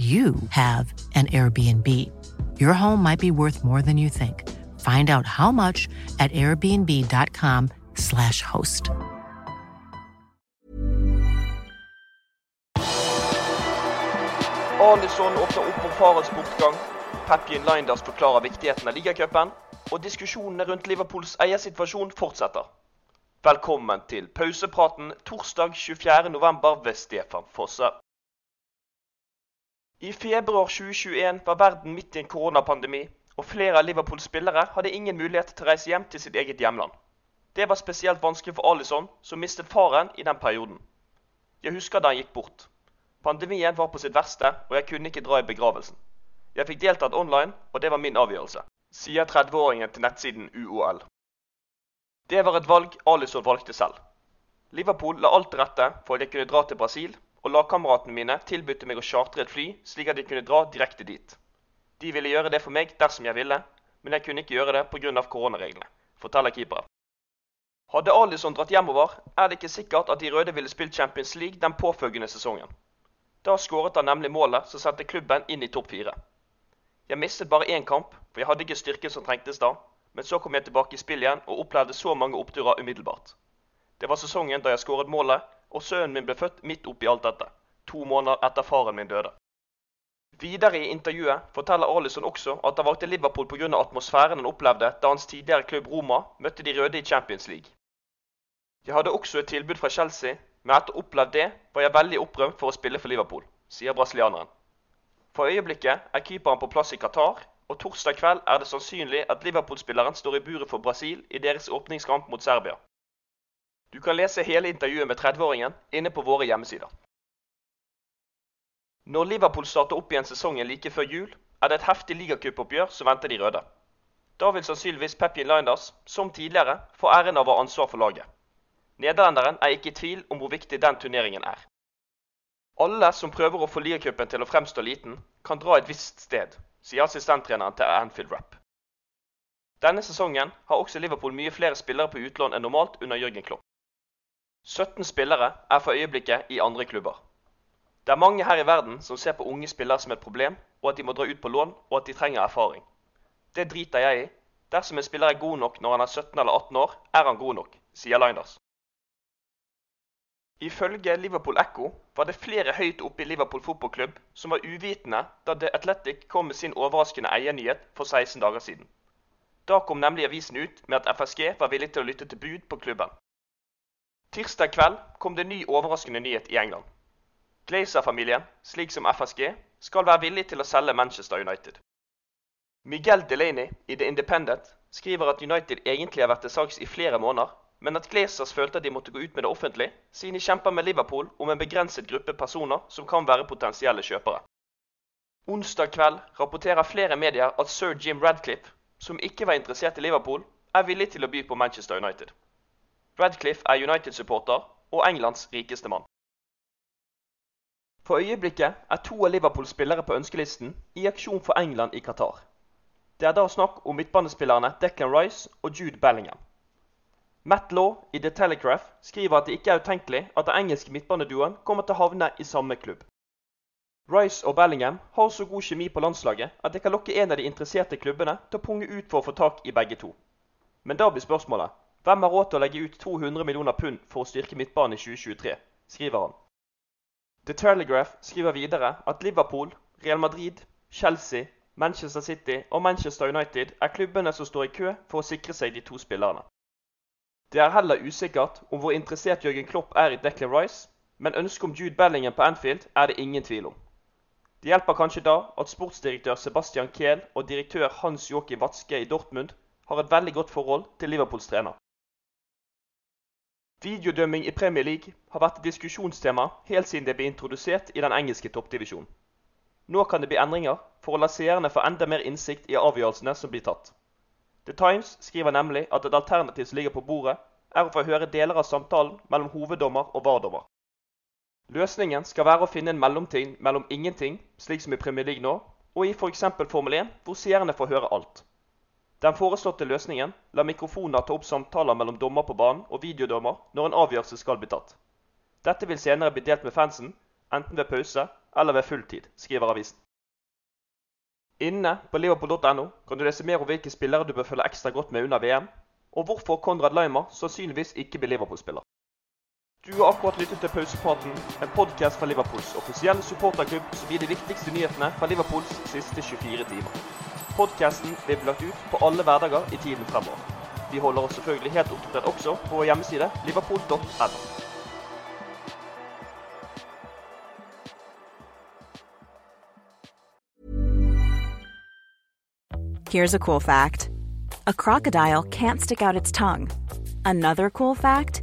you have an Airbnb. Your home might be worth more than you think. Find out how much at airbnb.com/slash host. Alison åpner opp for farens bortgang. Pepien Linders forklarer viktigheten av ligacupen. Og diskusjonene rundt Liverpools eiersituasjon fortsetter. Velkommen til pausepraten torsdag 24.11. ved Stefan Fosse. I februar 2021 var verden midt i en koronapandemi, og flere av Liverpools spillere hadde ingen mulighet til å reise hjem til sitt eget hjemland. Det var spesielt vanskelig for Alison, som mistet faren i den perioden. Jeg husker da han gikk bort. Pandemien var på sitt verste, og jeg kunne ikke dra i begravelsen. Jeg fikk deltatt online, og det var min avgjørelse, sier 30-åringen til nettsiden UOL. Det var et valg Alison valgte selv. Liverpool la alt til rette for at jeg kunne dra til Brasil, og lagkameratene mine tilbød meg å chartre et fly slik at jeg kunne dra direkte dit. De ville gjøre det for meg dersom jeg ville, men jeg kunne ikke gjøre det pga. koronareglene, forteller keeperen. Hadde Alison dratt hjemover, er det ikke sikkert at de røde ville spilt Champions League den påfølgende sesongen. Da skåret han nemlig målet som sendte klubben inn i topp fire. Jeg mistet bare én kamp, for jeg hadde ikke styrken som trengtes da, men så kom jeg tilbake i spill igjen og opplevde så mange oppturer umiddelbart. Det var sesongen da jeg skåret målet, og sønnen min ble født midt oppi alt dette, to måneder etter faren min døde. Videre i intervjuet forteller Alison også at han valgte Liverpool pga. atmosfæren han opplevde da hans tidligere klubb Roma møtte de røde i Champions League. Jeg hadde også et tilbud fra Chelsea, men etter å ha opplevd det var jeg veldig opprømt for å spille for Liverpool, sier brasilianeren. For øyeblikket er keeperen på plass i Qatar, og torsdag kveld er det sannsynlig at Liverpool-spilleren står i buret for Brasil i deres åpningskamp mot Serbia. Du kan lese hele intervjuet med 30-åringen inne på våre hjemmesider. Når Liverpool starter opp igjen sesongen like før jul, er det et heftig ligacupoppgjør som venter de røde. Da vil sannsynligvis Pepin Linders, som tidligere, få æren av å ha ansvar for laget. Nederlenderen er ikke i tvil om hvor viktig den turneringen er. Alle som prøver å få ligacupen til å fremstå liten, kan dra et visst sted, sier assistenttreneren til Anfield Rap. Denne sesongen har også Liverpool mye flere spillere på utlån enn normalt under Jørgen Klopp. 17 spillere er for øyeblikket i andre klubber. Det er mange her i verden som ser på unge spillere som et problem, og at de må dra ut på lån, og at de trenger erfaring. Det driter jeg i. Dersom en spiller er god nok når han er 17 eller 18 år, er han god nok, sier Linders. Ifølge Liverpool Echo var det flere høyt oppe i Liverpool fotballklubb som var uvitende da The Athletic kom med sin overraskende eiernyhet for 16 dager siden. Da kom nemlig avisen ut med at FSG var villig til å lytte til bud på klubben. Tirsdag kveld kom det ny overraskende nyhet i England. Glazer-familien, slik som FSG, skal være villig til å selge Manchester United. Miguel Delaney i The Independent skriver at United egentlig har vært til salgs i flere måneder, men at Glazers følte at de måtte gå ut med det offentlig, siden de kjemper med Liverpool om en begrenset gruppe personer som kan være potensielle kjøpere. Onsdag kveld rapporterer flere medier at sir Jim Radcliffe, som ikke var interessert i Liverpool, er villig til å by på Manchester United. Radcliffe er United-supporter og Englands rikeste mann. For øyeblikket er to av Liverpools spillere på ønskelisten i aksjon for England i Qatar. Det er da snakk om midtbanespillerne Declan Rice og Jude Bellingham. Matt Law i The Telegraph skriver at det ikke er utenkelig at den engelske midtbaneduoen kommer til å havne i samme klubb. Rice og Bellingham har så god kjemi på landslaget at det kan lokke en av de interesserte klubbene til å punge ut for å få tak i begge to. Men da blir spørsmålet hvem har råd til å legge ut 200 millioner pund for å styrke midtbanen i 2023, skriver han. The Telegraph skriver videre at Liverpool, Real Madrid, Chelsea, Manchester City og Manchester United er klubbene som står i kø for å sikre seg de to spillerne. Det er heller usikkert om hvor interessert Jørgen Klopp er i Declan Rice, men ønsket om Jude Bellingham på Anfield er det ingen tvil om. Det hjelper kanskje da at sportsdirektør Sebastian Kehl og direktør Hans Joachim Watzke i Dortmund har et veldig godt forhold til Liverpools trener. Videodømming i Premier League har vært et diskusjonstema helt siden det ble introdusert i den engelske toppdivisjonen. Nå kan det bli endringer for å la seerne få enda mer innsikt i avgjørelsene som blir tatt. The Times skriver nemlig at et alternativ som ligger på bordet, er å få høre deler av samtalen mellom hoveddommer og vardommer. Løsningen skal være å finne en mellomting mellom ingenting, slik som i Premier League nå, og i f.eks. Formel 1, hvor seerne får høre alt. Den foreslåtte løsningen lar mikrofoner ta opp samtaler mellom dommer på banen og videodommer når en avgjørelse skal bli tatt. Dette vil senere bli delt med fansen, enten ved pause eller ved fulltid, skriver avisen. Inne på liverpool.no kan du lese mer om hvilke spillere du bør følge ekstra godt med under VM, og hvorfor Konrad Laimer sannsynligvis ikke blir Liverpool-spiller. Du har akkurat lyttet til Pausepraten, en podkast fra Liverpools offisielle supporterklubb som gir de viktigste nyhetene fra Liverpools siste 24 timer. Podkasten blir bli lagt ut på alle hverdager i tiden fremover. Vi holder oss selvfølgelig helt oppdatert også på vår hjemmeside liverpool.no. Here's a cool fact a crocodile can't stick out its tongue. Another cool fact